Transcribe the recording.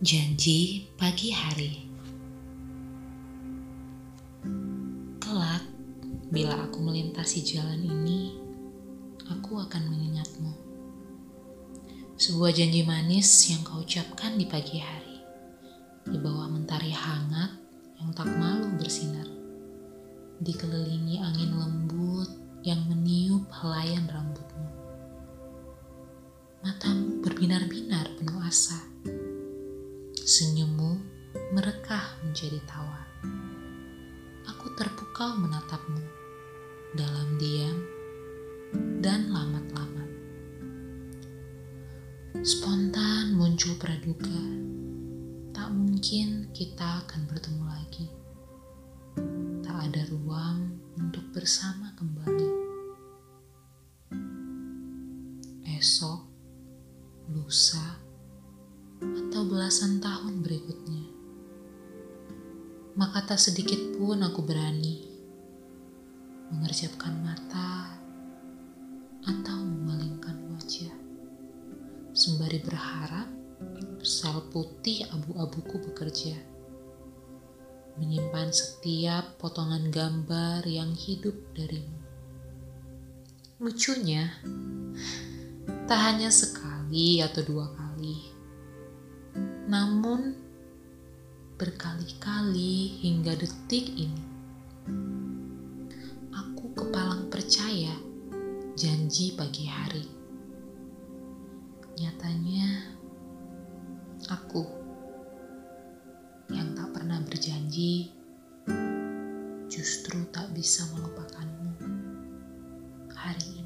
Janji pagi hari. Kelak, bila aku melintasi jalan ini, aku akan mengingatmu. Sebuah janji manis yang kau ucapkan di pagi hari, di bawah mentari hangat yang tak malu bersinar, dikelilingi angin lembut yang meniup helaian rambutmu. Matamu berbinar-binar penuh asa Senyummu merekah menjadi tawa. Aku terpukau menatapmu dalam diam dan lamat-lamat. Spontan muncul praduga, tak mungkin kita akan bertemu lagi. Tak ada ruang untuk bersama kembali. Esok, lusa, atau belasan tahun berikutnya. Maka tak sedikit pun aku berani mengerjapkan mata atau memalingkan wajah. Sembari berharap sel putih abu-abuku bekerja. Menyimpan setiap potongan gambar yang hidup darimu. Lucunya, tak hanya sekali atau dua kali, namun, berkali-kali hingga detik ini, aku kepalang percaya janji pagi hari. Nyatanya, aku yang tak pernah berjanji justru tak bisa melupakanmu. Hari ini,